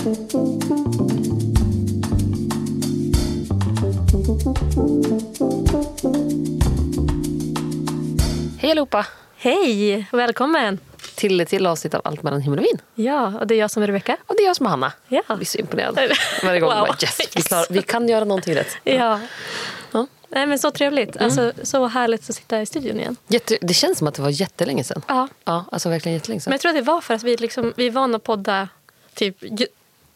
Hej allihopa! Hej! Välkommen! Till ett till avsnitt av Allt mellan himmel och vin. Ja, och det är jag som är Rebecka. Och det är jag som är Hanna. Ja. Jag blir så imponerad varje gång. Wow. Bara, yes, Vi, klar, vi kan göra någonting rätt. Ja. Ja. Nej, men så trevligt. Alltså, så härligt att sitta i studion igen. Jätte, det känns som att det var jättelänge sedan. Ja. Ja, alltså verkligen jättelänge Men sedan. jag tror att det var för att vi, liksom, vi är vana att podda typ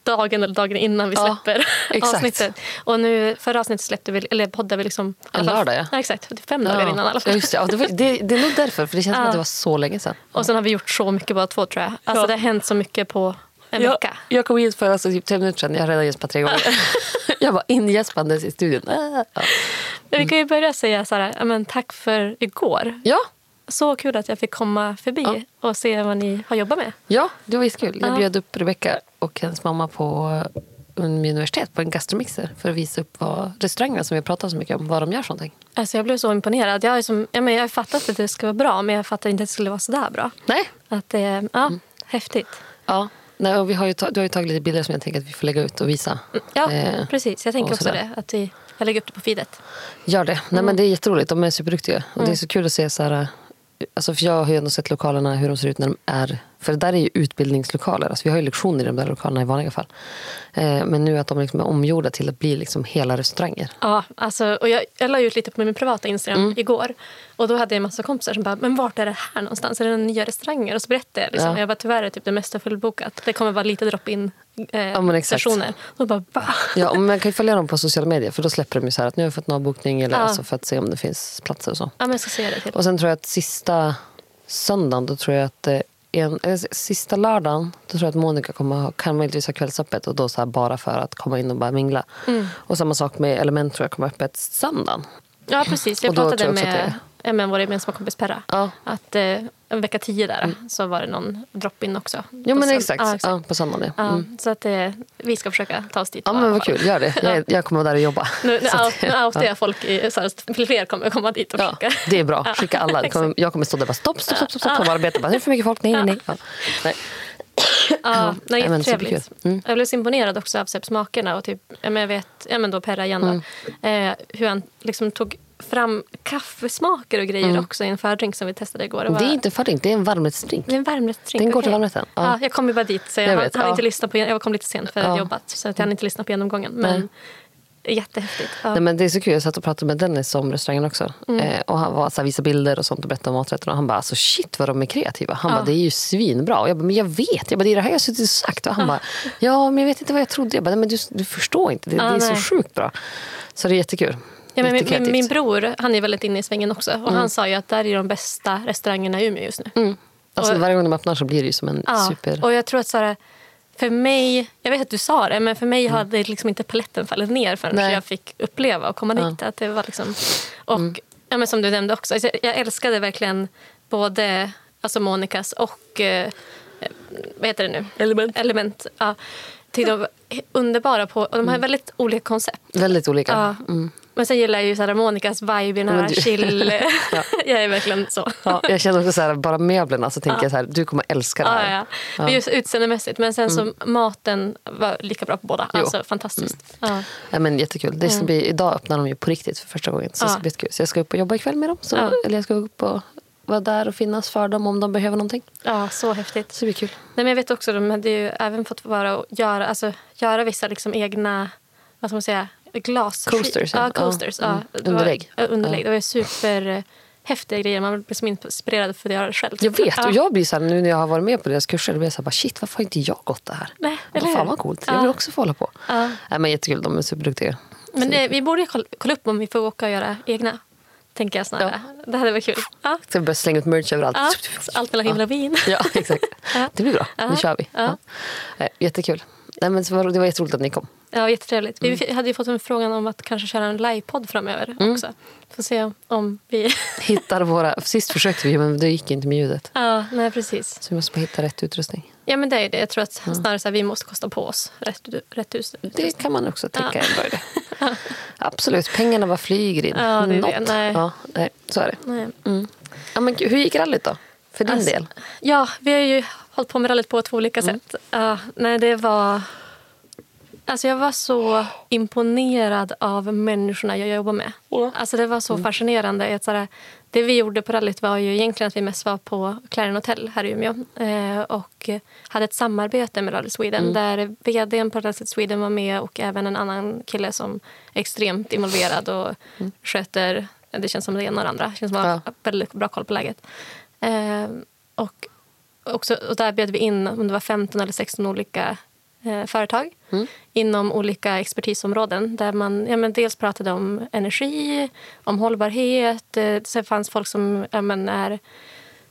dagen eller dagen innan vi Ja, släpper exakt. avsnittet. Och nu, förra avsnittet släppte vi, eller poddade vi liksom... En lördag, ja. ja. Exakt, fem dagar innan i alla Ja, fall. just det. Ja, det, var, det, det är nog därför, för det känns som Ja. att det var så länge sedan. Och sen har vi gjort så mycket båda två tror jag. Alltså Ja. det har hänt så mycket på en Jag, vecka. jag kom hit för alltså, typ tre minuter sedan. Jag har redan gäspat tre gånger. jag var ingäspandes i studion. Ja. Men vi kan ju börja säga så här, ja, men tack för igår. Ja, Så kul att jag fick komma förbi Ja. och se vad ni har jobbat med. ja, det var jättekul. Jag Ja. bjöd upp Rebecca och hennes mamma på Umeå universitet på en gastromixer för att visa upp vad restaurangerna som vi pratat så mycket om, vad de gör för någonting. Alltså jag blev så imponerad. Jag, som, jag, men jag har fattat att det ska vara bra, men jag fattade inte att det skulle vara så där bra. Nej, Att det, ja, Mm. häftigt. Ja, nej, och vi har ju du har ju tagit lite bilder som jag tänker att vi får lägga ut och visa. Ja, Eh, precis. Jag tänker också sådär. det. Att vi, jag lägger upp det på feedet. Gör det. Nej, men det är jätteroligt. De är superduktiga. Och Mm. det är så kul att se så här... Alltså för jag har ju ändå sett lokalerna, hur de ser ut när de är... För det där är ju utbildningslokaler. Alltså vi har ju lektioner i de där lokalerna i vanliga fall. Eh, men nu att de liksom är omgjorda till att bli liksom hela restauranger. Ja, alltså, och jag, jag la ut lite på min privata Instagram Mm. igår. Och då hade jag en massa kompisar som bara, men vart är det här någonstans? Är det nya restauranger? Och så berättade jag. Liksom. Ja. Jag bara, tyvärr är typ det mesta fullbokat. Det kommer vara lite drop-in eh, exakt. sessioner. Och bara, va? Ja, och man kan ju följa dem på sociala medier för då släpper de ju så här att nu har vi fått en avbokning eller Ja. alltså för att se om det finns platser och så. Ja, men jag ska säga det till. Och sen tror jag att sista söndagen, då tror jag att eh, en, sista lördagen, då tror jag att Monica kommer kan möjligtvis ha kvällsöppet och då så bara för att komma in och bara mingla. Mm. Och samma sak med Element tror jag kommer öppet söndagen. Ja, precis. Jag pratade med, ja, med vår gemensamma kompis Perra. Ja. Att eh, vecka tio där så var det någon drop-in också. Ja På men exakt, Ja, ja, exakt. på söndagen. Ja. Ja, Mm. Så att eh, vi ska försöka ta oss dit. Ja men vad kul, gör det. Jag, jag kommer vara där och jobba. Nu, nu, out, nu outar jag folk, i, så här, fler kommer komma dit och Ja, försöka. det är bra. Ja, Skicka alla. Kommer, jag kommer stå där och bara stopp, stopp, stopp, stopp, stopp på arbetet. Bara, Det är för mycket folk. Nej, nej, nej. Ja. nej. Ja, Ja, men jättetrevligt. Mm. Jag blev så imponerad också av så här, smakerna och typ, ja, men jag vet, ja, men då Perra igen då, Mm. eh, hur han liksom tog fram kaffesmaker och grejer också i en fördrink som vi testade igår. Mm. Det är inte fördrink, det är en varmrättsdrink. Det är en varmrättsdrink. Den går till varmrätten? Ja. Ja. jag kom ju bara dit så jag, Jag vet, hann ja. inte lyssna på, jag kom lite sent för jag Ja. hade jobbat. Så att jag hann inte lyssna på genomgången. Men jättehäftigt. Ja. Nej, men det är så kul. Jag satt och pratade med Dennis om restaurangen också. Mm. Eh, och han var så här, visade bilder och sånt och berättade om maträtterna. Och han bara, alltså, shit vad de är kreativa. Han Ja. bara, det är ju svinbra. Och jag bara, men jag vet. Jag bara, det är det här jag har suttit och sagt. Och han bara, ja men jag vet inte vad jag trodde. Jag bara, men du, du förstår inte. Det, Ja, det är så nej. sjukt bra. Så det är jättekul. Ja, men min, min, min bror han är väldigt inne i svängen också. Och Han sa ju att där är de bästa restaurangerna i Umeå just nu. Mm. Alltså, och- varje gång de öppnar så blir det ju som en Ja, super... och jag tror att så här, för mig, jag vet att du sa det, men för mig Mm. hade liksom inte paletten fallit ner förrän Nej. jag fick uppleva och komma dit. Att det var liksom, och Mm. ja, men som du nämnde också, alltså, jag älskade verkligen både alltså Monikas och eh, vad heter det nu? Element. Element. Ja. Tyckte de var underbara på, och de Mm. har väldigt olika koncept. Väldigt olika. Ja. Men sen gillar jag ju här Monikas vibe i den Men här du- chill... Ja. jag är verkligen så. Ja, jag känner också så här, bara möblerna så tänker jag så här, du kommer älska det Ja, här. ja. ja. Just utseendemässigt. Men sen så maten var lika bra på båda. Jo. Alltså fantastiskt. Ja. Ja, men jättekul. Det ska bli, idag öppnar de ju på riktigt för första gången. Så det Ja. ska bli jättekul. Så jag ska upp och jobba ikväll med dem. Så, Ja. Eller jag ska upp och vara där och finnas för dem om de behöver någonting. ja, så häftigt. Så det blir kul. Nej, men jag vet också de hade ju även fått vara och göra, alltså, göra vissa liksom egna vad ska man säga, glas... Coasters, ja. Ja, coasters. Ja. Ja. Mm. Det var- Underlägg. Ja, underlägg. Ja. Det var super häftiga grejer. Man blir som inspirerad för att göra det själv. Jag vet. Ja. Och jag blir så här, nu när jag har varit med på deras kurser, då blir jag så här, bara, shit varför har inte jag gått det här? Nej, vad eller fan vad coolt. Ja. Jag vill också få hålla på. Ja. Nej, men jättekul, de är superduktiga. Men det, vi borde kolla, kolla upp om vi får åka och göra egna. Tänker jag snarare. Det hade varit kul. Ja. Ska vi börja slänga ut merch överallt? Ja. Allt mellan himmel och vin. Ja, exakt. Ja. Det blir bra. Ja. Nu kör vi. Ja. Ja. Nej, Jättekul. Nej, men var- det var jätteroligt att ni kom. Ja, jättetrevligt. Mm. Vi hade ju fått en frågan om att kanske köra en livepodd framöver också. Får se om vi... Hittar våra, sist försökte vi, men det gick inte med ljudet. ja, nej precis. Så vi måste bara hitta rätt utrustning. Ja, men det är det. Jag tror att snarare så här, vi måste kosta på oss rätt, rätt hus. Det kan man också tänka är bra idé. Absolut, pengarna bara flyger in. Ja, det är det. Nej. Ja, nej, så är det. Nej. Mm. Ja, men hur gick rallyt då? För din Alltså, del? Ja, vi har ju hållit på med rallyt på två olika Mm. sätt. Ja, nej, det var Alltså jag var så imponerad av människorna jag jobbar med. Alltså det var så fascinerande. Att det vi gjorde på rallyt var ju egentligen att vi mest var på Clarion Hotel här i Umeå eh, och hade ett samarbete med Rally Sweden där vdn på Rally Sweden var med och även en annan kille som är extremt involverad och sköter, det känns som det ena och det andra. Det känns som att har väldigt bra koll på läget. Eh, och, också, och där bjöd vi in om det var 15 eller 16 olika eh, företag inom olika expertisområden. Där man ja, men dels pratade om energi, om hållbarhet. Eh, sen fanns folk som ja, men är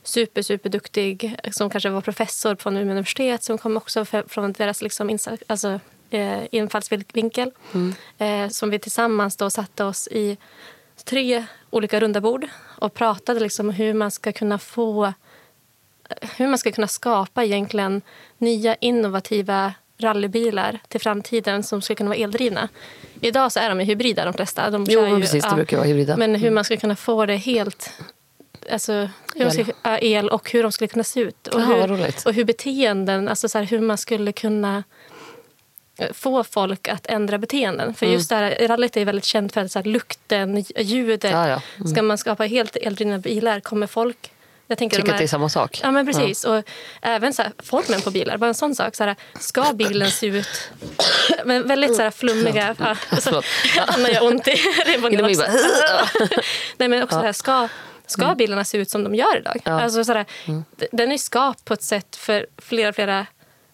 super, super duktig som kanske var professor på Umeå universitet som kom också från deras liksom, insa- alltså, eh, infallsvinkel. Eh, som vi tillsammans då satte oss i tre olika runda bord och pratade liksom hur man ska kunna få hur man ska kunna skapa egentligen nya innovativa rallybilar till framtiden som ska kunna vara eldrivna. Idag så är de hybrida de flesta. De Jo, ju, precis. Det ja, brukar vara hybrida. Men hur man ska kunna få det helt... Alltså, hur de ska, ja, el och hur de skulle kunna se ut. Och, vad hur, och hur beteenden, alltså så här, hur man skulle kunna eh, få folk att ändra beteenden. Mm. För just det här, rallyt är väldigt känt för så här, lukten, ljudet. Ja, ja. Mm. Ska man skapa helt eldrivna bilar kommer folk... Jag tänker Tycker de att här- det är samma sak. Ja, men precis. Och även så här, formen på bilar. Bara en sån sak. Så här, ska bilen se ut... Men väldigt så här, flummiga... Ja, så, Förlåt. Anna gör ont i revbenen också. Nej, men också så här, ska, ska bilarna se ut som de gör idag? Ja. Alltså, så här, d- Den är skapt på ett sätt för flera, flera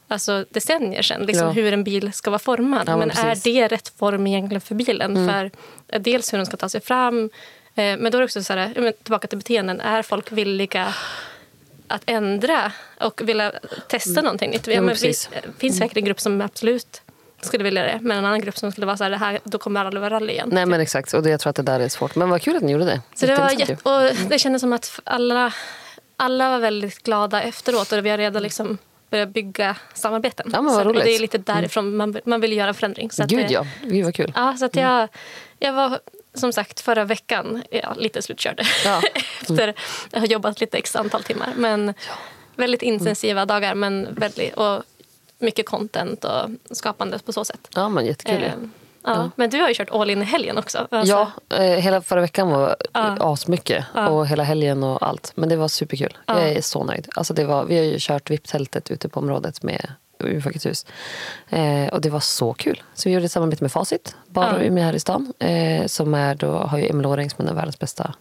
alltså, decennier sedan. Liksom, Ja. Hur en bil ska vara formad. Ja, men men är. Mm. det rätt form egentligen för bilen? För eh, Dels hur den ska ta sig fram. Eh, Men då är det också så här, tillbaka till beteenden. Är folk villiga att ändra och vilja testa någonting nytt? Ja, men vi, finns säkert en grupp som absolut skulle vilja det. Men en annan grupp som skulle vara så här, det här då kommer alla vara rally igen. Nej, men exakt. Och det, jag tror att det där är svårt. Men vad kul att ni gjorde det. Så det, var jätte, och det kändes som att alla, alla var väldigt glada efteråt och vi har redan liksom börjat bygga samarbeten. Ja, så, det är roligt. Mm. lite därifrån man, man vill göra en förändring. Så att Gud det, ja. Gud vad kul. Ja, så att jag, jag var som sagt förra veckan ja, lite slutkörd Ja. efter att ha jobbat lite x antal timmar. Men väldigt intensiva dagar men väldigt, och mycket content och skapande på så sätt. Ja, men jättekul. Eh, ja. Men du har ju kört all in i helgen också. Alltså, Ja, eh, hela förra veckan var Ja. asmycket. Ja. Och hela helgen och allt. Men det var superkul. Ja. Jag är så nöjd. Alltså det var, vi har ju kört VIP-tältet ute på området med Umeå Folkets hus. Eh, och det var så kul. Så vi gjorde ett samarbete med Facit, bara Ja. Umeå här i stan. Eh, som är då, har ju Emil Åring som är en av världens bästa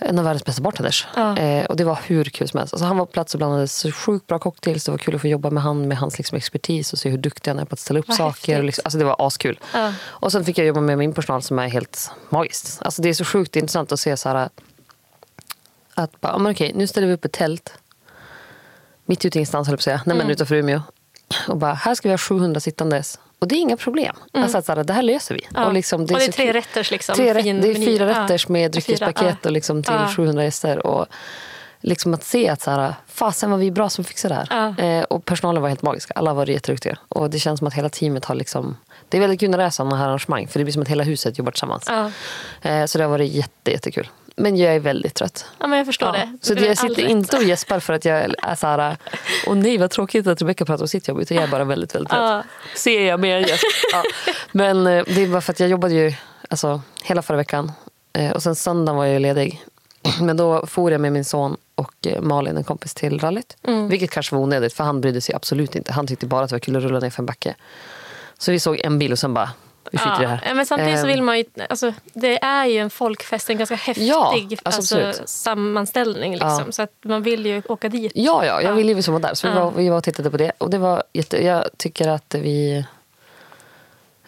en av världens bästa bartenders. Ja. Eh, och det var hur kul som helst. Alltså han var på plats och blandade så sjukt bra cocktails. Det var kul att få jobba med han med hans liksom expertis och se hur duktig han är på att ställa upp Vad saker. Och liksom, alltså det var askul. Ja. Och sen fick jag jobba med min personal som är helt magiskt. Alltså det är så sjukt intressant att se så här att bara, men okej, nu ställer vi upp ett tält mitt ute i ingenstans höll jag på att säga, Mm. utanför Umeå. Och bara, här ska vi ha 700 sittandes. Och det är inga problem. Alltså att så här, det här löser vi. Mm. Ja. Och, liksom, och det är tre rätters liksom. Tre rätt, det är fyra Ja. rätters med dryckespaket ja. och liksom till Ja. 700 gäster. Och liksom att se att så här, fasen var vi bra som fixade det här. Eh, och personalen var helt magiska. Alla var jätteduktiga. Och det känns som att hela teamet har liksom... Det är väldigt kul när det är sådana här arrangemang. För det blir som att hela huset jobbar tillsammans. Eh, så det har varit jätte, jättekul. Men jag är väldigt trött. ja, men jag förstår Ja. det. Så Det är jag sitter rätt. inte och gäspar för att jag är så här... Åh nej, vad tråkigt att Rebecka pratar om sitt jobb. Utan jag är bara väldigt, väldigt trött. Ja. Ser jag mer än gäsp. Ja. Men eh, det är bara för att jag jobbade ju alltså, hela förra veckan. Eh, och sen söndagen var jag ledig. Men då for jag med min son och eh, Malin, en kompis, till rallyt. Mm. Vilket kanske var onödigt, för han brydde sig absolut inte. Han tyckte bara att det var kul att rulla ner för en backe. Så vi såg en bil och sen bara, skiter i det här. Ja, men samtidigt så vill man ju... Alltså, det är ju en folkfest, en ganska häftig Ja, alltså alltså, sammanställning. Liksom, Ja. Så att man vill ju åka dit. Ja, ja, jag Ja. ville ju som var där. Så vi, Ja. var, vi var och tittade på det. Och det var jätte, jag tycker att vi...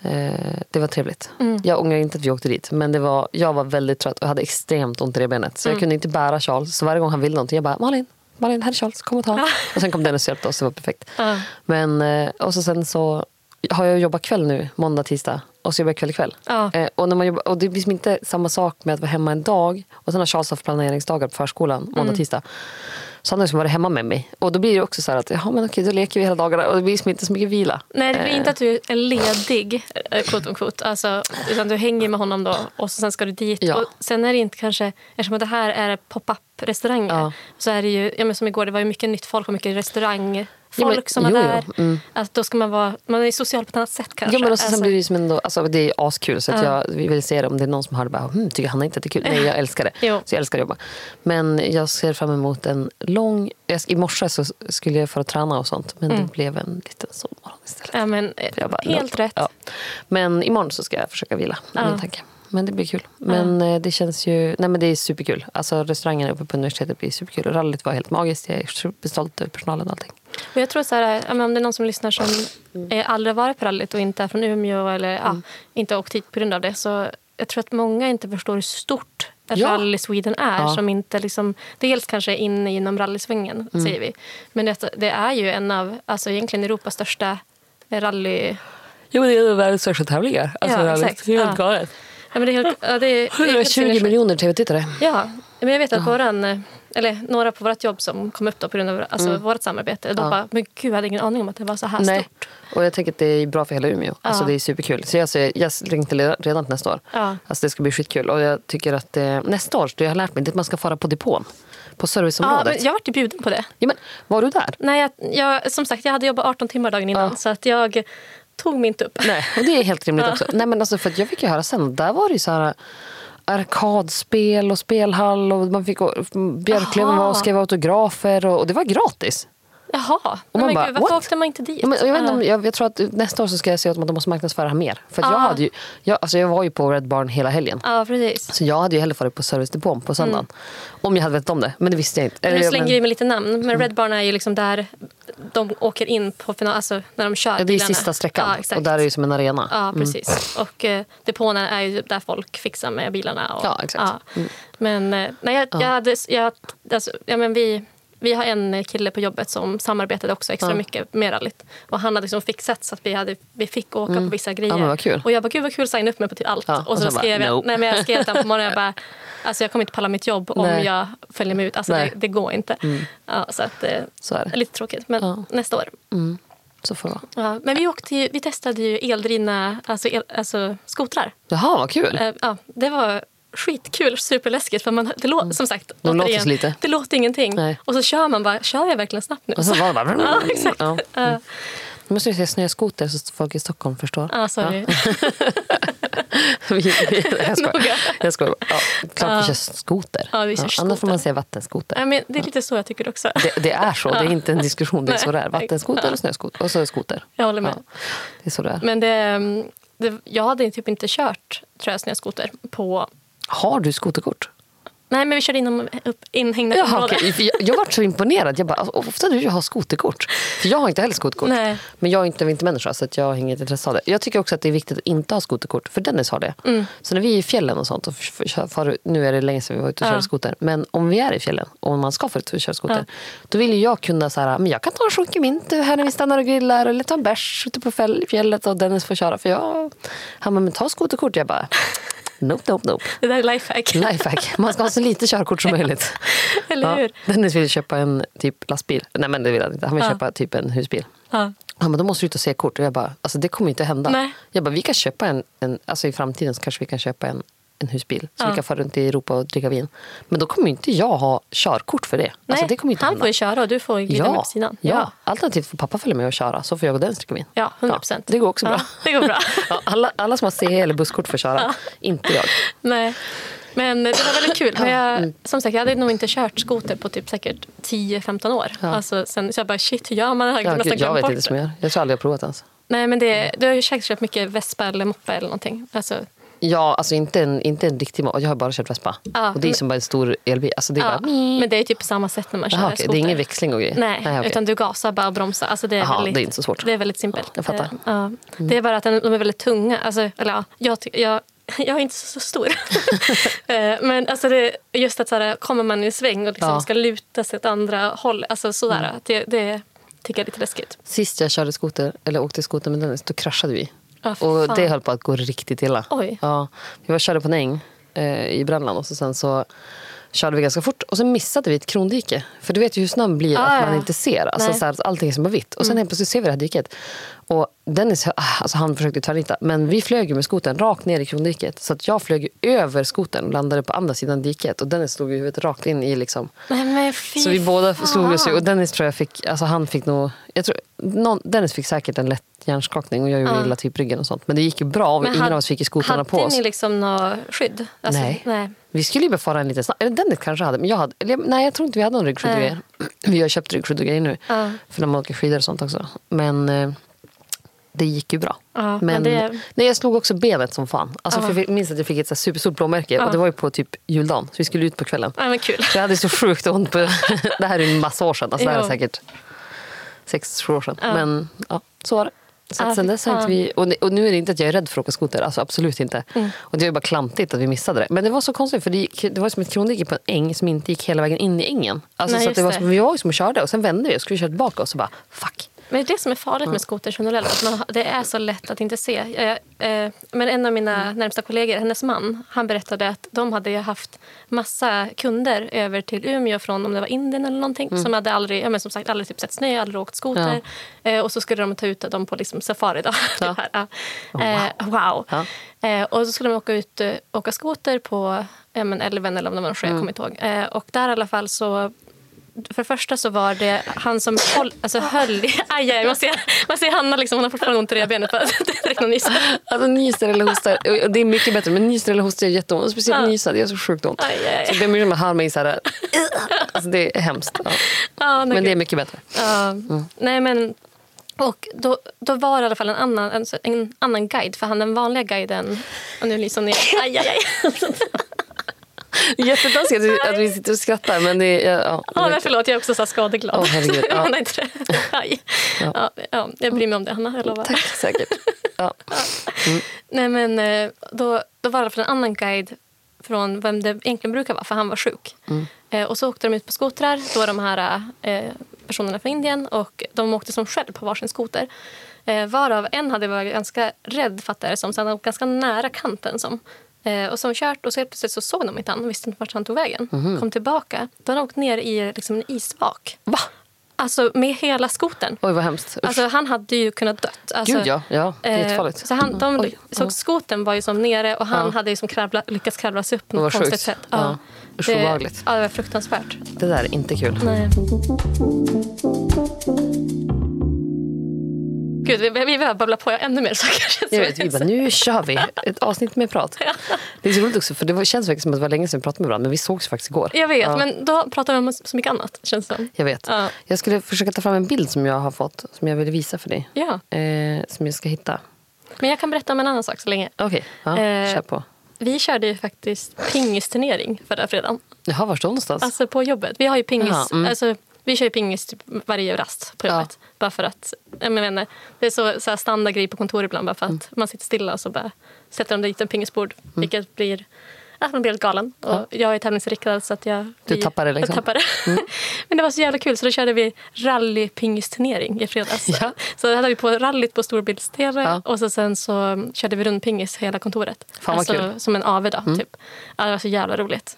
Eh, det var trevligt. Mm. Jag ångrar inte att vi åkte dit. Men det var, jag var väldigt trött och hade extremt ont i revbenet. Så Mm. jag kunde inte bära Charles. Så varje gång han ville någonting, jag bara Malin, Malin, här är Charles, kom och ta. Och sen kom Dennis och hjälpte oss, det var perfekt. Ja. Men, eh, och så sen så har jag jobbat kväll nu, måndag, tisdag. Och så jobbar jag kväll ikväll. Ja. Eh, och, när man jobbar, och det är liksom inte samma sak med att vara hemma en dag. Och sen har Charles haft planeringsdagar på förskolan, måndag, Mm. tisdag. Så han har liksom varit hemma med mig. Och då blir det också så här att, ja men okej, då leker vi hela dagarna. Och det blir liksom inte så mycket vila. Nej, det blir Eh, inte att du är ledig, eh, quote on quote. Alltså, utan du hänger med honom då och så sen ska du dit. Ja. Och sen är det inte kanske, eftersom det här är pop-up restauranger Ja. så är det ju, ja, men som igår, det var ju mycket nytt folk och mycket restaurang Folk som var jo, jo. där. Mm. Att då ska man vara man är social på ett annat sätt kanske. Ja, men också, Alltså, sen blir det som ändå, alltså, det är askul så att Ja. jag vill se det om det är någon som hör det bara, hm, tycker Hanna inte att det är kul? Nej, jag älskar det. Jo. Så jag älskar att jobba. Men jag ser fram emot en lång... I morse så skulle jag för att träna och sånt, men det blev en liten sovmorgon istället. ja, men, bara, helt rätt. Ja. Men imorgon så ska jag försöka vila. Ja. min tanke. Men det blir kul. Men eh, det känns ju... Nej men det är superkul. Alltså restaurangen uppe på universitetet blir superkul. Rallyt var helt magiskt. Jag är superstolt över personalen och allting. Och jag tror så här, ja, men om det är någon som lyssnar som eh, aldrig har varit på rallyt och inte är från Umeå eller ja, Mm. inte har åkt hit på grund av det. Så jag tror att många inte förstår hur stort Ja. Rally Sweden är. Ja. Som inte liksom, dels kanske är inne inom rallysvängen, Mm. säger vi. Men det, det är ju en av alltså egentligen Europas största rally... Jo, det är världens största tävlingar. Alltså, Ja, rallyt. exakt. Det är helt Ja. galet. Ja, men det är helt, ja, det är, det är helt 120 sinnessjukt. miljoner tv-tittare. Ja, men jag vet att våran, eh, eller några på vårt jobb som kom upp då på grund av alltså, vårt samarbete, de Mm. Ja. bara, men gud jag hade ingen aning om att det var så här Nej. stort. Och jag tänker att det är bra för hela Umeå. Alltså, Ja. det är superkul. Så jag, ser, jag längtar redan till nästa år. Ja. Alltså, det ska bli skitkul. Och jag tycker att eh, nästa år, det jag har lärt mig, det är att man ska fara på depån. På Ja, serviceområdet. men jag vart ju bjuden på det. Ja, men, var du där? Nej, jag, jag, som sagt, jag hade jobbat 18 timmar dagen innan Ja. så att jag tog mig inte upp. Nej, och det är helt rimligt också. Nej, men alltså, för jag fick ju höra sen, där var det ju så här arkadspel och spelhall och man fick, Björklöven var och skrev autografer och, och det var gratis. Jaha, man men bara, gud, varför what? åkte man inte dit? Ja, men, jag, vet om- Ja. jag, jag tror att nästa år så ska jag se att de måste marknadsföra mer. För jag, hade ju, jag, alltså jag var ju på Red Barn hela helgen. ja, precis. Så jag hade ju hellre varit på servicedepån på söndagen. Om jag hade vetat om det. Men det visste jag inte. Men nu slänger vi med lite namn, men Red Barn är ju liksom där de åker in på final, alltså när de kör ja, det är bilarna. sista sträckan. Ja, och där är det ju som en arena. Ja, precis. Och eh, depåerna är ju där folk fixar med bilarna. Och, Ja, exakt. Mm. Men, eh, nej, jag, jag hade, jag, alltså, ja, men vi, vi har en kille på jobbet som samarbetade också extra Ja. mycket med rallyt. Och han hade liksom fixat så att vi, hade, vi fick åka på vissa grejer. Mm. Ja. Och jag bara, gud vad kul, signa upp mig på till allt. Ja, och, och så sen bara, skrev jag, nope. nej, men jag skrev på morgonen, jag bara, alltså jag kommer inte palla mitt jobb om Nej. jag följer med ut. Alltså det, det går inte. Ja, så att, eh, Så är det. lite tråkigt, men nästa år. Mm. Så får. Ja, men vi, åkte ju, vi testade ju eldrivna alltså el, alltså skotrar. Jaha, vad kul. Eh, ja, det var skitkul, superläskigt. För man, det lå, som sagt, De låter så lite. Det låter ingenting. Nej. Och så kör man bara, kör jag verkligen snabbt nu? Och så var det bara... ja, exakt. Ja. Ja, Nu måste vi se snöskoter så folk i Stockholm förstår. ja, sorry. Vi- vi- jag skojar. Jag skojar. Ja, klart Ja. vi kör skoter. Ja, vi kör Annars skoter. får man säga vattenskoter. Nej, men det är lite så jag tycker också. Det, det är så. Det är inte en diskussion. Det är så det är. Vattenskoter och snöskoter. Och så det skoter. Jag håller med. Ja, det är så det är. Men det, mm, det, jag hade typ inte kört tror jag, snöskoter på... Har du skoterkort? Nej, men vi körde inom inhägnat Jaha. För Jag, jag var så imponerad. Jag bara, alltså, ofta du har skoterkort. För jag har inte heller skoterkort. Nej. Men jag är inte vintermänniska så att jag har inget intresse av det. Jag tycker också att det är viktigt att inte ha skoterkort. För Dennis har det. Mm. Så när vi är i fjällen och sånt. Och f- f- far, nu är det länge sedan vi var ute och Ja. körde skoter. Men om vi är i fjällen och man ska få ut och köra skoter. Ja. Då vill jag kunna så här, men jag kan ta en sjunk i vinter här när vi stannar och grillar. Eller ta en bärs ute på fjället och Dennis får köra. För jag, han bara, men ta skoterkort. Jag bara, nope, nope, nope. Det där är lifehack. Lifehack. Man ska ha så lite körkort som möjligt. Eller hur? Dennis ville köpa en typ lastbil. Nej men det vill han inte. Han vill Ja. köpa typ en husbil. Ja. Han bara, då måste du ut och se kort. Och jag bara, alltså det kommer inte hända. Nej. Jag bara, vi kan köpa en, en alltså i framtiden så kanske vi kan köpa en, en husbil. Så Ja. vi kan fara runt i Europa och dricka vin. Men då kommer inte jag ha körkort för det. Nej, Alltså det kommer inte han hända. får ju köra och du får glida med Ja, på sidan. ja. Alternativt får pappa följa med och köra. Så får jag och Dennis dricka vin. Ja, 100 procent. det går också bra. Ja, det går bra. Ja, alla, alla som har CE eller busskort får köra. Inte jag. Nej. Men det var väldigt kul. Men jag, Mm. som sagt, jag hade nog inte kört skoter på typ säkert 10-15 år. Ja. Alltså, sen, så jag bara, shit, hur gör man? Jag Ja, gud, jag vet inte som jag gör. Jag tror aldrig jag provat ens. Nej, men det, du har ju säkert kört mycket vespa eller moppe eller någonting. Alltså, Ja, alltså inte en, inte en riktig Jag har bara kört Vespa. Ja, och det är men- som bara en stor elbil. Alltså det är ja. bara... Men det är typ på samma sätt när man kör Jaha, okej. skoter. Det är ingen växling och grejer? Nej, okej. utan du gasar bara och bromsar. Alltså det, är Jaha, väldigt, det är inte så svårt. Det är väldigt simpelt. Jag fattar. Mm. Eh, Ja. Det är bara att de är väldigt tunga. Alltså, eller, ja, jag, jag, jag är inte så, stor. Eh, Men alltså det, just att så här, kommer man i en sväng och liksom Ja. Mm. ska luta sig åt andra håll. Alltså sådär. Det, det tycker jag är lite läskigt. Sist jag körde skoter, eller åkte skoter med Dennis, då kraschade vi. För och det höll på att gå riktigt illa. Oj. Ja, vi var körde på en äng eh, i Brännland och så sen så körde vi ganska fort och sen missade vi ett krondike. För du vet ju hur snön blir Ah, att man ja. inte ser. Alltså, Nej. Mm. så här, allting är som bara vitt. Och sen helt plötsligt ser vi det här diket. Och Dennis alltså han försökte tvärnita, men vi flög med skoten rakt ner i krondiket. Så att jag flög över skoten och landade på andra sidan diket. Och Dennis slog huvudet rakt in i liksom... Så vi båda slog oss. Och Dennis tror jag fick, alltså han fick nog... Jag tror, någon, Dennis fick säkert en lätt hjärnskakning och jag gjorde Ja. illa typ ryggen och sånt. Men det gick ju bra. Men Ingen hade- av oss fick hade på oss. ni liksom något skydd? Alltså, Nej. nej. Vi skulle ju befara en liten snabb. Eller Dennis kanske hade. Men jag hade. Eller, nej, jag tror inte vi hade någon ryggskydd. Vi har köpt ryggskydd och grejer nu. Ja. För när man åker skidor och sånt också. Men eh, det gick ju bra. Ja, men men det- nej, jag slog också benet som fan. Alltså, Ja. för jag minns att jag fick ett så superstort blåmärke. Ja. Och det var ju på typ juldagen. Så vi skulle ut på kvällen. Ja, men kul. Så jag hade så sjukt ont på... det här är ju en massa år sedan. Alltså, det här är säkert sex, sju år sedan. Men ja, så var det. Så att sen dess har inte vi, och, nu är det inte att jag är rädd för att åka skoter. Alltså, absolut inte. Mm. Och det var bara klantigt att vi missade det. Men det var så konstigt för det, gick, det var som ett krondike på en äng som inte gick hela vägen in i ängen. Alltså, Nej, så det var som, vi var ju som och körde och sen vände vi och skulle köra tillbaka och så bara fuck. Men det är det som är farligt med skoter generellt. Att man, det är så lätt att inte se. Eh, men en av mina Mm. närmsta kollegor, hennes man, han berättade att de hade haft massa kunder över till Umeå från om det var Indien eller någonting. Mm. Som hade aldrig, ja, men som sagt, aldrig typ sett snö, aldrig åkt skoter. Eh, och så skulle de ta ut dem på liksom safari. Då. Ja. Här, ja. Oh, wow. Ja. Eh, och så skulle de åka ut åka skoter på ja, men älven eller om det var en sjö, jag kommer inte ihåg. Och där i alla fall så för det första så var det han som håll, alltså höll i... Aj, aj, man, ser, man ser Hanna, liksom, hon har fortfarande ont i revbenet. Alltså nyser eller hostar, det är mycket bättre. Men nyser eller hostar är jätteont. Speciellt Ja. nysa, det gör så sjukt ont. Aj, aj, aj. Så jag ber om ursäkt om jag hör mig så här. Alltså det är hemskt. Ja. Ja, Men det är mycket bättre. Ja. Nej, men... Och då, då var det i alla fall en annan, en, en annan guide. För han den vanliga guiden... Och nu hon ner. Aj, aj, aj. Jättetaskigt att vi- sitter och skrattar. Men det är, ja, Ja, men förlåt, jag är också så skadeglad. Åh, herregud, ja. Inte. Aj. Ja. Ja, jag bryr mig om det, Hanna. Jag lovar. Tack säkert. Ja. Nej, men eh, då, då var det för en annan guide från vem det egentligen brukar vara, för han var sjuk. Eh, och så åkte de ut på skotrar, då de här eh, personerna från Indien, och de åkte som själv på varsin skoter. Eh, varav en hade varit ganska rädd, fattar jag som, så han var ganska nära kanten. Som. Eh, och som kört och så helt plötsligt så såg de inte han och visste inte vart han tog vägen. Kom tillbaka, då hade han åkt ner i liksom, en isvak. Va? Alltså med hela skotern. Oj, vad hemskt. Usch. Alltså, han hade ju kunnat dött. Alltså, Gud, ja. Ja, det är eh, jättefarligt. Så han, de, Oj, så ja. skoten var ju som nere och han Ja. hade ju som kravla, lyckats kravla sig upp på något konstigt sätt. Ja. Usch, det, ja, det var fruktansvärt. Det där är inte kul. Nej. Gud, vi, vi behöver babbla på ännu mer saker. Jag vet, vi bara, nu kör vi. Ett avsnitt med prat. Det är så roligt också, för det känns verkligen som att det var länge sedan vi pratade med varandra. Men vi sågs faktiskt igår. Jag vet, Ja. men då pratar vi om så mycket annat. Känns det. Jag vet. Ja. Jag skulle försöka ta fram en bild som jag har fått. Som jag vill visa för dig. Ja. Eh, som jag ska hitta. Men jag kan berätta om en annan sak så länge. Okej, ja, Eh, kör på. Vi körde ju faktiskt pingisturnering förra fredagen. Jaha, var du någonstans? Alltså på jobbet. Vi har ju pingis. Jaha, mm. Alltså, vi kör ju pingis typ varje rast på Ja. jobbet. Bara för att, jag menar, det är så, så standardgrej på kontor ibland. Bara för att Mm. man sitter stilla och så bara sätter de dit en pingisbord. Vilket blir att man blir helt galen. Och Ja. Jag är tävlingsriktad så att jag... Du vi- tappar det liksom. Jag tappar det. Men det var så jävla kul så då körde vi rallypingisturnering i fredags. Ja. Så då hade vi på rallyt på storbilds-tv Ja. och så sen så körde vi rundpingis hela kontoret. Fan, vad alltså, kul. Mm. Som en AV då, typ. Ja, det var så jävla roligt.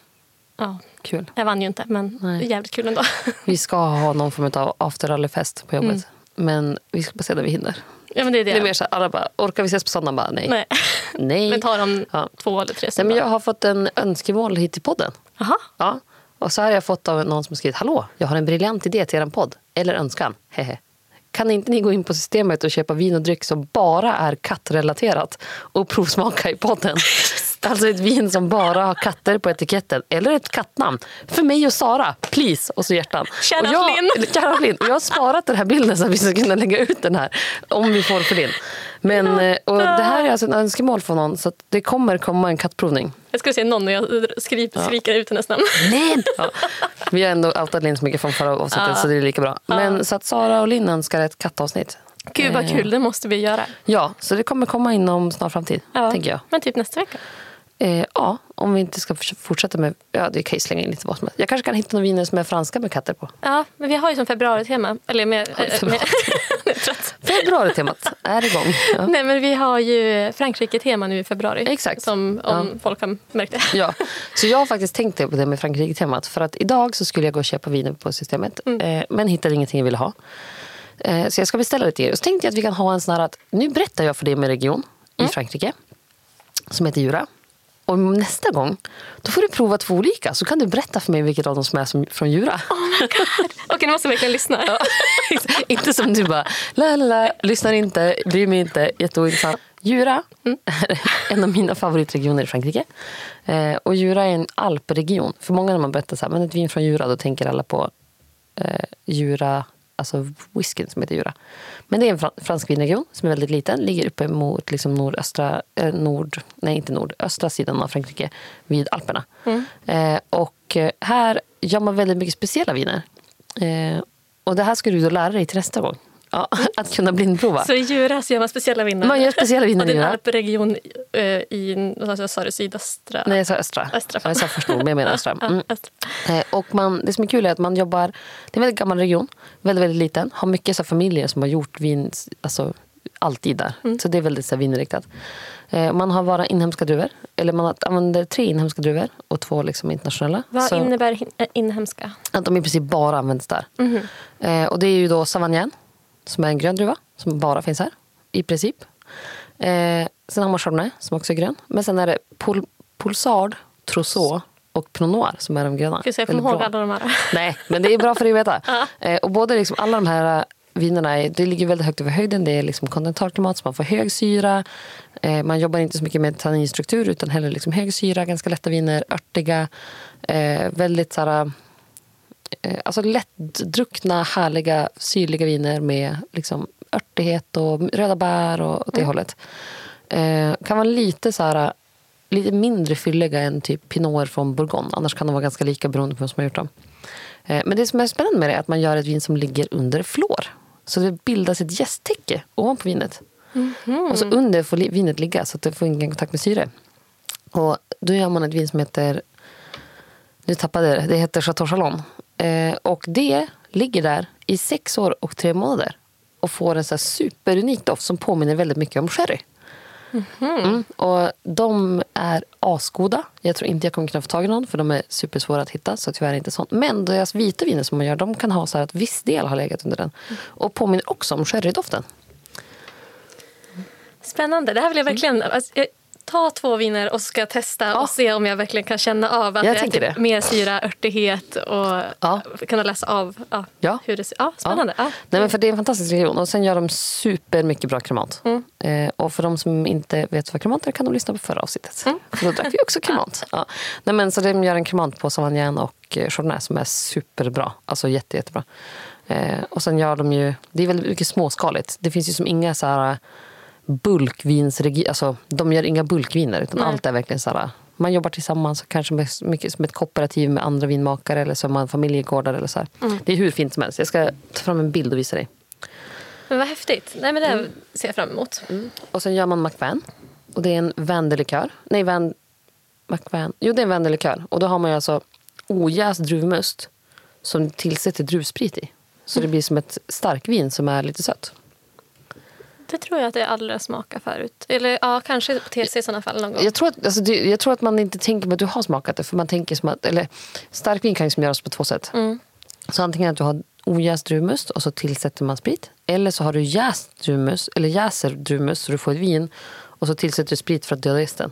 Ja. Kul. Jag vann ju inte, men Nej. jävligt kul ändå. Vi ska ha någon form av afterrallyfest på jobbet. Mm. Men vi ska bara se när vi hinner. ja, men det är det. Det är mer så alla bara, orkar vi ses på söndag? Bara, nej. Nej. nej. Men tar de Ja. två eller tre Nej, men jag har fått en önskemål hit till podden. Jaha. Ja. Och så har jag fått av någon som skrivit Hallå, jag har en briljant idé till er podd. Eller önskan. Hehe. Kan inte ni gå in på systemet och köpa vin och dryck som bara är kattrelaterat och provsmaka i podden? Alltså ett vin som bara har katter på etiketten. Eller ett kattnamn. För mig och Sara, please. Och så hjärtan. Kära och jag, Flynn. Kära Flynn. Och jag har sparat den här bilden så att vi ska kunna lägga ut den här. Om vi får Flynn. Men, eh, och det här är alltså en önskemål från någon. Så att det kommer komma en kattprovning. Jag skulle säga någon och jag skriker ut hennes namn. Nej! Ja. Vi har ändå outat Linn så mycket från förra avsnittet Ja. så det är lika bra. Men så att Sara och Linn önskar ett kattavsnitt. Gud vad Eh, kul, det måste vi göra. Ja, så det kommer komma inom snar framtid, Ja. tänker jag. Men typ nästa vecka. Eh, ja, om vi inte ska fortsätta med... Ja, det kan ju slänga in lite vad som helst. Jag kanske kan hitta några viner som är franska med katter på. Ja, men vi har ju som februari-tema. Eller med... Eh, med. Februari-temat är igång. Ja. Nej, men vi har ju Frankrike-tema nu i februari. Exakt. Som om Ja. folk har märkt det. Ja, så jag har faktiskt tänkt på det med Frankrike-temat. För att idag så skulle jag gå och köpa viner på systemet. Mm. Eh, men hittade ingenting jag ville ha. Eh, så jag ska beställa lite grejer. Så tänkte jag att vi kan ha en sån här att nu berättar jag för dig om en region i Frankrike som heter Jura. Och nästa gång då får du prova två olika så kan du berätta för mig vilket av dem som är som, från Jura. Okej, nu måste jag verkligen lyssna. Ja, inte som du bara, la la la, lyssnar inte, bryr mig inte, jätteointressant. Jura är en av mina favoritregioner i Frankrike. Eh, och Jura är en alpregion. För många när man berättar så här, men ett vin från Jura, då tänker alla på eh, Jura, alltså whiskyn som heter Jura. Men det är en fran- fransk vinregion som är väldigt liten. Ligger uppe mot liksom nordöstra, eh, nord, nej inte nord, östra sidan av Frankrike vid Alperna. Eh, och eh, här gör man väldigt mycket speciella viner. Eh, och det här ska du då lära dig till nästa gång. Ja, att kunna blindprova. Så i Djura så gör man speciella viner. Man gör speciella viner Och det är en alpregion eh, i jag, sa du, sydöstra? Nej, jag sa östra. Östra, Ja, jag sa först nord, men jag menar östra. Mm. Eh, Och man, det som är kul är att man jobbar... Det är en väldigt gammal region. Väldigt, väldigt liten. Har mycket så familjer som har gjort vin alltså, alltid där. Mm. Så det är väldigt så här, vinriktat. Eh, Man har bara inhemska druvor. Eller man använder tre inhemska druvor och två liksom, internationella. Vad Så innebär äh, inhemska? att de i princip bara används där. Eh, och det är ju då Savagnin, som är en grön druva. Som bara finns här, i princip. Eh, sen har man Chardonnay, som också är grön. Men sen är det Pol- Pulsard, Trousseau och Pinot Noir som är de gröna. Ska jag kommer ihåg alla de här. Nej, men det är bra för dig att veta. Ja. Eh, och både liksom, alla de här eh, vinerna är, det ligger väldigt högt över höjden. Det är liksom kontinentalklimat så man får hög syra. Eh, man jobbar inte så mycket med tanninstruktur utan hellre liksom hög syra, ganska lätta viner, örtiga. Eh, väldigt så här, alltså lättdruckna, härliga, syrliga viner med liksom örtighet och röda bär och åt det hållet. Eh, kan vara lite så här, lite mindre fylliga än typ pinoter från Bourgogne. Annars kan de vara ganska lika beroende på vem som har gjort dem. Eh, men det som är spännande med det är att man gör ett vin som ligger under flår. Så det bildas ett jästtäcke ovanpå vinet. Och så under får vinet ligga så att det får ingen kontakt med syre. Och då gör man ett vin som heter nu tappade jag det. Det heter Chateau Chalon. Eh, och det ligger där i sex år och tre månader. Och får en så här superunik doft som påminner väldigt mycket om sherry. Mm. Och de är asgoda. Jag tror inte jag kommer kunna få tag i någon för de är supersvåra att hitta. Så tyvärr inte sånt. Men deras vita viner som man gör, de kan ha så att viss del har legat under den. Och påminner också om sherrydoften. Spännande. Det här vill jag verkligen... Alltså, jag, ta två viner och ska testa Ja. och se om jag verkligen kan känna av att Jag det är typ det. mer syra, örtighet och Ja. kunna läsa av ja, Ja. hur det ser Ja, spännande. Ja. Nej, men för det är en fantastisk region. Och sen gör de super mycket bra kremat. Mm. Eh, och för de som inte vet vad kremat är kan de lyssna på förra avsnittet. Mm. För då drack vi också kremat. Ja. Nej, men så de gör en kremat på Sauvignon och eh, Chardonnay som är superbra. Alltså jätte, jättebra. Eh, och sen gör de ju, det är väldigt mycket småskaligt. Det finns ju som inga så här bulkvinsregioner. Alltså, de gör inga bulkviner utan Nej. allt är verkligen så här man jobbar tillsammans, kanske med, mycket som ett kooperativ med andra vinmakare eller är man familjegårdar. Eller så här. Mm. Det är hur fint som helst. Jag ska ta fram en bild och visa dig. Men vad häftigt. Nej, men det Mm. ser jag fram emot. Och sen gör man McVan. Och det är en vandelikör. Nej, van, McVan. Jo, det är en vandelikör. Och då har man ju alltså ojäst druvmust som tillsätter druvsprit i. Så det blir som ett starkvin som är lite sött. Det tror jag att jag aldrig har smakat förut. Eller ja, kanske på TC i sådana fall någon gång. Jag tror, att, alltså, det, jag tror att man inte tänker på att du har smakat det. För man tänker som att, eller, starkvin kan ju som göras på två sätt. Mm. Så antingen att du har ojäst druvmust och så tillsätter man sprit. Eller så har du jäst druvmust, eller jäser druvmust så du får ett vin. Och så tillsätter du sprit för att döda gästen.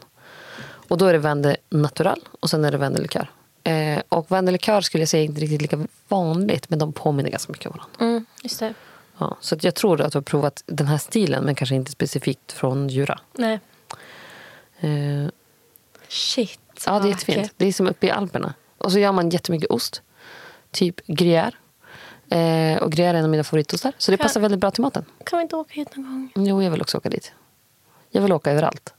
Och då är det vende natural och sen är det vendelikör. Eh, och vendelikör skulle jag säga är inte riktigt lika vanligt men de påminner ganska mycket om varandra. Mm, just det. Ja, så jag tror att du har provat den här stilen men kanske inte specifikt från Jura. Nej. Eh, Shit. Ja, det är jättefint. vackert. Det är som uppe i Alperna. Och så gör man jättemycket ost. Typ gruyère. Eh, och gruyère är en av mina favoritostar. Så det Kan- passar väldigt bra till maten. Kan vi inte åka hit någon gång? Jo, jag vill också åka dit. Jag vill åka överallt.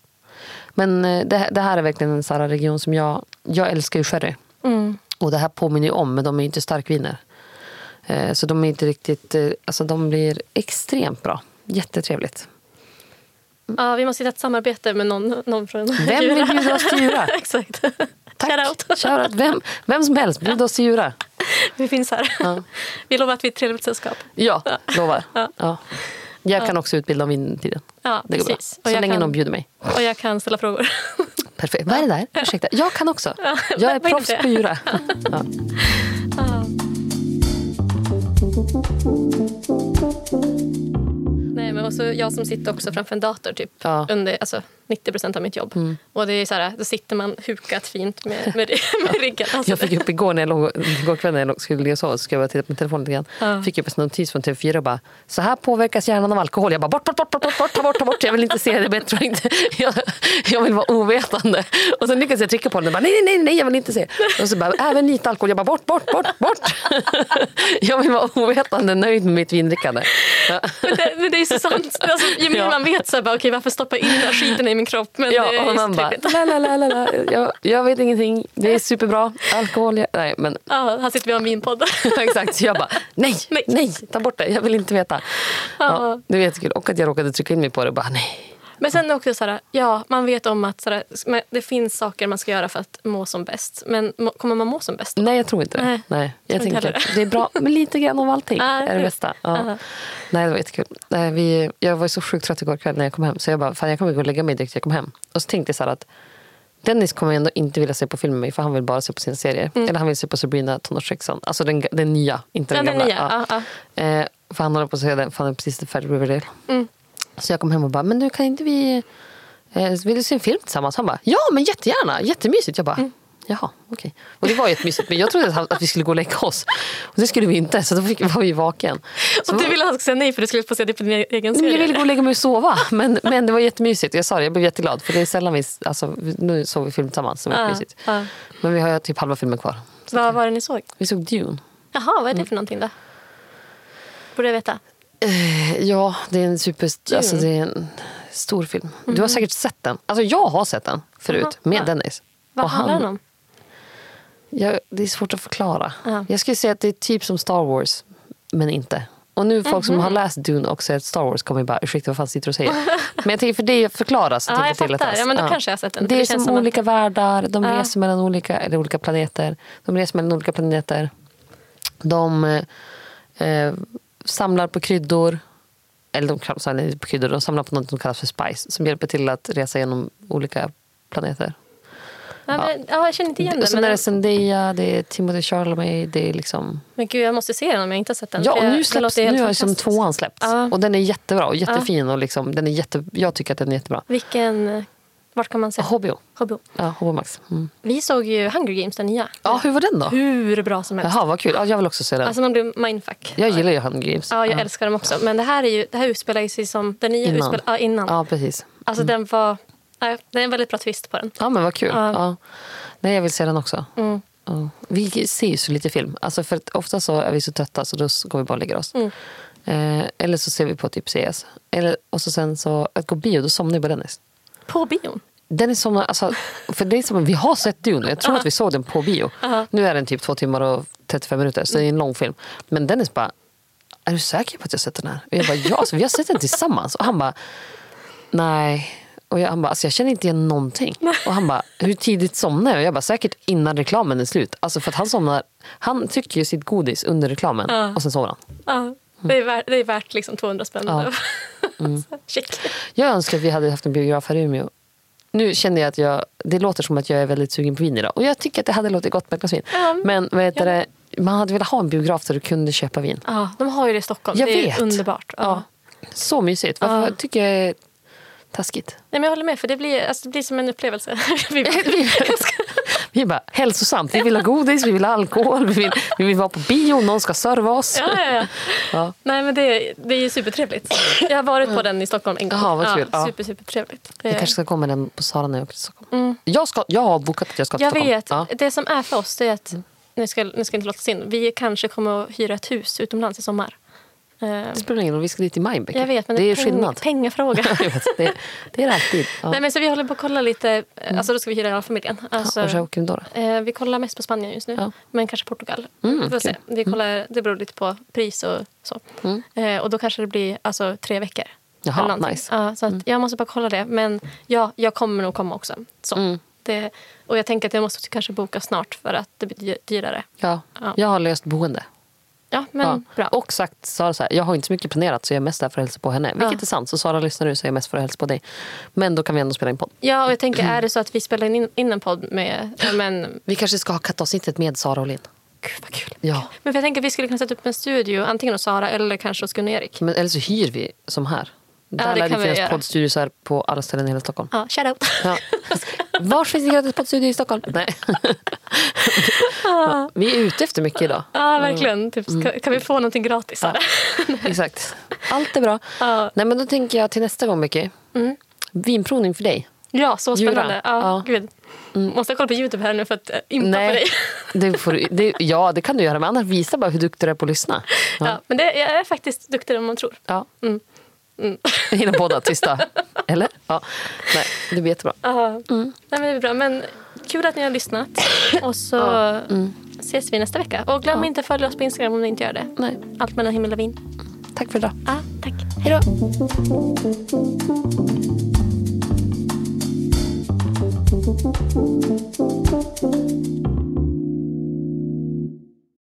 Men eh, det, det här är verkligen en sån region som jag... Jag älskar ju sherry. Mm. Och det här påminner ju om, men de är ju inte starkviner. Eh, så de är inte riktigt... Eh, alltså de blir extremt bra. Jättetrevligt. Ja, vi måste hitta ett samarbete med någon, någon från Vem vill bjuda oss till Jura? Exakt. Tack. Shoutout. Shoutout. Vem, vem som helst, bjud oss till Jura. Vi finns här. Ja. Vi lovar att vi är ett trevligt sällskap. Ja, lovar. Ja. Ja. Jag kan också utbilda om vintiden. Ja, Det går precis. bra. Så länge kan- någon bjuder mig. Och jag kan ställa frågor. Perfekt. Vad är det där? Ursäkta. Jag kan också. Jag är proffs på Jura. Thank. Men också jag som sitter också framför en dator typ, Ja. under alltså, 90 procent av mitt jobb. Och det är så här, då sitter man hukat fint med, med, med ryggen. Alltså, Jag fick upp igår, när jag låg, igår kväll när jag låg- skulle ligga och sova så skulle jag titta på min telefon lite grann. Ja. Fick upp en notis från TV4 och bara så här påverkas hjärnan av alkohol. Jag bara bort, bort, bort, bort, bort, bort, ta bort, ta bort. Jag vill inte se det bättre. Inte. Jag, jag vill vara ovetande. Och sen lyckades jag trycka på den och bara nej, nej, nej, jag vill inte se. Och så bara även lite alkohol. Jag bara bort, bort, bort, bort. Jag vill vara ovetande, nöjd med mitt vindrickande. Men, det, men det är så sant. Alltså, ju Ja. man vet så här, bara, okej, varför stoppa in den här skiten i min kropp? Men det Ja, är och man bara, la, la, la, la, la. Jag, jag vet ingenting. Det är superbra. Alkohol, jag, nej men Ja, här sitter vi och har en vinpodd. Exakt, så jag bara nej, Nej. nej, ta bort det, jag vill inte veta. Ja. det var jättekul. Och att jag råkade trycka in mig på det och bara nej. Men sen också så här, ja, man vet om att så här, det finns saker man ska göra för att må som bäst. Men må, kommer man må som bäst? Nej, jag tror inte det. Nej, Nej, jag inte tänker heller det är bra med lite grann av allting. Ja, är det det- bästa. Ja. Ja. Nej, det var jättekul. Nej, vi, jag var så sjukt trött igår kväll när jag kom hem. Så jag bara, fan jag kommer gå och lägga mig direkt jag kom hem. Och så tänkte jag så här att Dennis kommer ändå inte vilja se på film med mig för han vill bara se på sina serier. Eller han vill se på Sabrina Tonårsfixan. Alltså den, den nya, inte den Ja, den gamla. nya. Ja, ja. Eh, för han håller på att se den, för han är precis färdig med Riverdale. Mm. Så jag kom hem och bara, men du kan inte vi, eh, vill du se en film tillsammans? Han bara, ja men jättegärna, jättemysigt. Jag bara, Mm. jaha okej. Och det var jättemysigt men jag trodde att, vi skulle gå och lägga oss. Och det skulle vi inte så då fick, var vi vaken. Så Och du ville att han skulle säga nej för du skulle få se det på din egen serie. jag ville gå och lägga mig och sova. Men, men det var jättemysigt. Jag sa det, jag blev jätteglad. För det är sällan vi, alltså, nu såg vi film tillsammans. Det var Ja, jättemysigt. ja. Men vi har typ halva filmen kvar. Vad var det ni såg? Vi såg Dune. Jaha, vad är det för någonting då? Borde jag veta. Eh, Ja, det är en super... Alltså, det är en stor film. Du har säkert sett den. Alltså jag har sett den förut Jaha, med ja. Dennis. Vad handlar han- den om? Jag, det är svårt att förklara. Ja. Jag skulle säga att det är typ som Star Wars, men inte. Och nu folk som har läst Dune och sett Star Wars kommer bara, ursäkta vad fan sitter du och säger? men jag tänker för det förklaras. Ja, tänker jag fattar. Ja, men då kanske jag har sett den. Det är Det känns som som att- olika världar, de Ja. reser mellan olika, eller olika planeter. De reser mellan olika planeter. De eh, samlar på kryddor. Eller de samlar på kryddor, de samlar på något som kallas för spice. Som hjälper till att resa genom olika planeter. Ja, men, ja, jag känner inte igen den. sen är det Zendaya, det är Timothy Chalamet, det är liksom... men gud, jag måste se den om jag inte har sett den. Ja, och nu släpps, nu har fantastisk. tvåan släppts. Ja. Och den är jättebra och jättefin. Och liksom, den är jätte, jag tycker att den är jättebra. Vilken... Vart kan man se? HBO. HBO. Ja, HBO Max. Mm. Vi såg ju Hunger Games, den nya. Ja, hur var den då? Hur bra som helst. Jaha, vad kul. Ja, jag vill också se den. Alltså man blir mindfuck. jag gillar ju Hunger Games. Ja, jag älskar dem också. Men det här, är ju, det här utspelar sig som... Den nya Innan. Utspelar, ja, innan. Ja, precis. Alltså den var... Nej, det är en väldigt bra twist på den. Ja, men vad kul. Ja. Ja. Nej, jag vill se den också. Mm. Ja. Vi ser ju så lite film. Alltså för ofta så är vi så trötta så då går vi bara och lägger oss. Mm. Eh, eller så ser vi på typ CS. Eller, och så sen så, att gå bio, då somnar jag på Dennis. På bion. Den är som, alltså, för det är som, vi har sett Dune, jag tror att vi såg den på bio. Aha. Nu är den typ två timmar och 35 minuter, så det är en lång film. Men Dennis bara, är du säker på att jag har sett den här? Och jag bara, ja, alltså, vi har sett den tillsammans. Och han bara, nej. Och jag, han bara, alltså, jag känner inte igen någonting. Och han bara, hur tidigt somnar jag? Och jag bara, säkert innan reklamen är slut. Alltså för att han somnar, han trycker ju sitt godis under reklamen Ja. och sen sover han. Ja, det, är värt, det är värt liksom 200 spänn. Ja. Mm. Jag önskar att vi hade haft en biograf här i Umeå. Nu känner jag att jag, det låter som att jag är väldigt sugen på vin idag. Och jag tycker att det hade låtit gott med ett glas vin. Ja. Men vad heter Ja. det, man hade velat ha en biograf där du kunde köpa vin. Ja, de har ju det i Stockholm. Jag det är vet. underbart. Ja. Ja. Så mysigt. Varför Ja. tycker jag är taskigt? Nej, men jag håller med, för det blir, alltså, det blir som en upplevelse. Vi bara- Vi bara hälsosamt. Vi vill ha godis, vi vill ha alkohol, vi vill, vi vill vara på bio, någon ska serva oss. ja, ja, ja. Ja. Nej, men det, det är ju supertrevligt. Jag har varit på den i Stockholm en gång. Jaha, vad kul. Ja. Super, supertrevligt. Jag Eh, kanske ska gå med den på Sara när jag åker till Stockholm. Mm. Jag, ska, jag har bokat att jag ska till Jag Stockholm. vet. Ja. Det som är för oss det är att, nu ska, nu ska inte låta in, vi kanske kommer att hyra ett hus utomlands i sommar. Eh, Det spelar ingen roll, vi ska dit i maj. Becka. jag vet, men det är peng- skillnad. Pengafråga. Vet, det, det är det alltid. Ja. Nej, men så vi håller på att kolla lite. Alltså då ska vi hyra hela familjen. Alltså, åker ni då? då? eh, vi kollar mest på Spanien just nu. Ja. Men kanske Portugal. Mm, vi får se. Vi kollar, det beror lite på pris och så. Mm. Eh, och då kanske det blir alltså, tre veckor. Jaha, nice. Mm. Ja, så att Jag måste bara kolla det. Men ja, jag kommer nog komma också. Så. Mm. Det, och jag tänker att jag måste kanske boka snart för att det blir dy- dyrare. Ja. Ja. Jag har löst boende. Ja, men ja. bra. Och sagt Sara så här, jag har inte så mycket planerat så jag är mest där för att hälsa på henne. Vilket Ja. är sant, så Sara lyssnar nu så är jag mest för att hälsa på dig. Men då kan vi ändå spela in podd. Ja, och jag tänker, är det så att vi spelar in, in en podd med... Men, Vi kanske ska ha kattavsnittet med Sara och Linn. Gud vad kul. Ja. Men jag tänker att vi skulle kunna sätta upp en studio antingen hos Sara eller kanske hos Gun-Erik. Men, eller så hyr vi som här. Där det kan det vi finnas göra. poddstudios på alla ställen i hela Stockholm. Ja, shout out. Ja. Var finns det gratis poddstudio i Stockholm? Nej. Ja, vi är ute efter mycket idag. Ja, verkligen. Typ, Mm. ska, kan vi få någonting gratis? Sara? Exakt. Allt är bra. Ja. Nej, men då tänker jag till nästa gång, Becky. Mm. Vinprovning för dig. Ja, så spännande. Ja, Ja. Mm. Gud. Måste jag kolla på Youtube här nu för att äh, impa på Nej, dig. det får, du- det, ja, det kan du göra. Men annars visa bara hur duktig du är på att lyssna. Ja. Ja. men det, jag är faktiskt duktigare än man tror. Ja. Mm. Mm. Inom båda, tysta. Eller? Ja. Nej, det blir jättebra. Ja. Mm. Nej, men det är bra. Men kul att ni har lyssnat. Och så Mm. ses vi nästa vecka. Och glöm inte att följa oss på Instagram om ni inte gör det. Nej. Allt mellan himmel och vin. Tack för idag. Ja, tack. Hej då.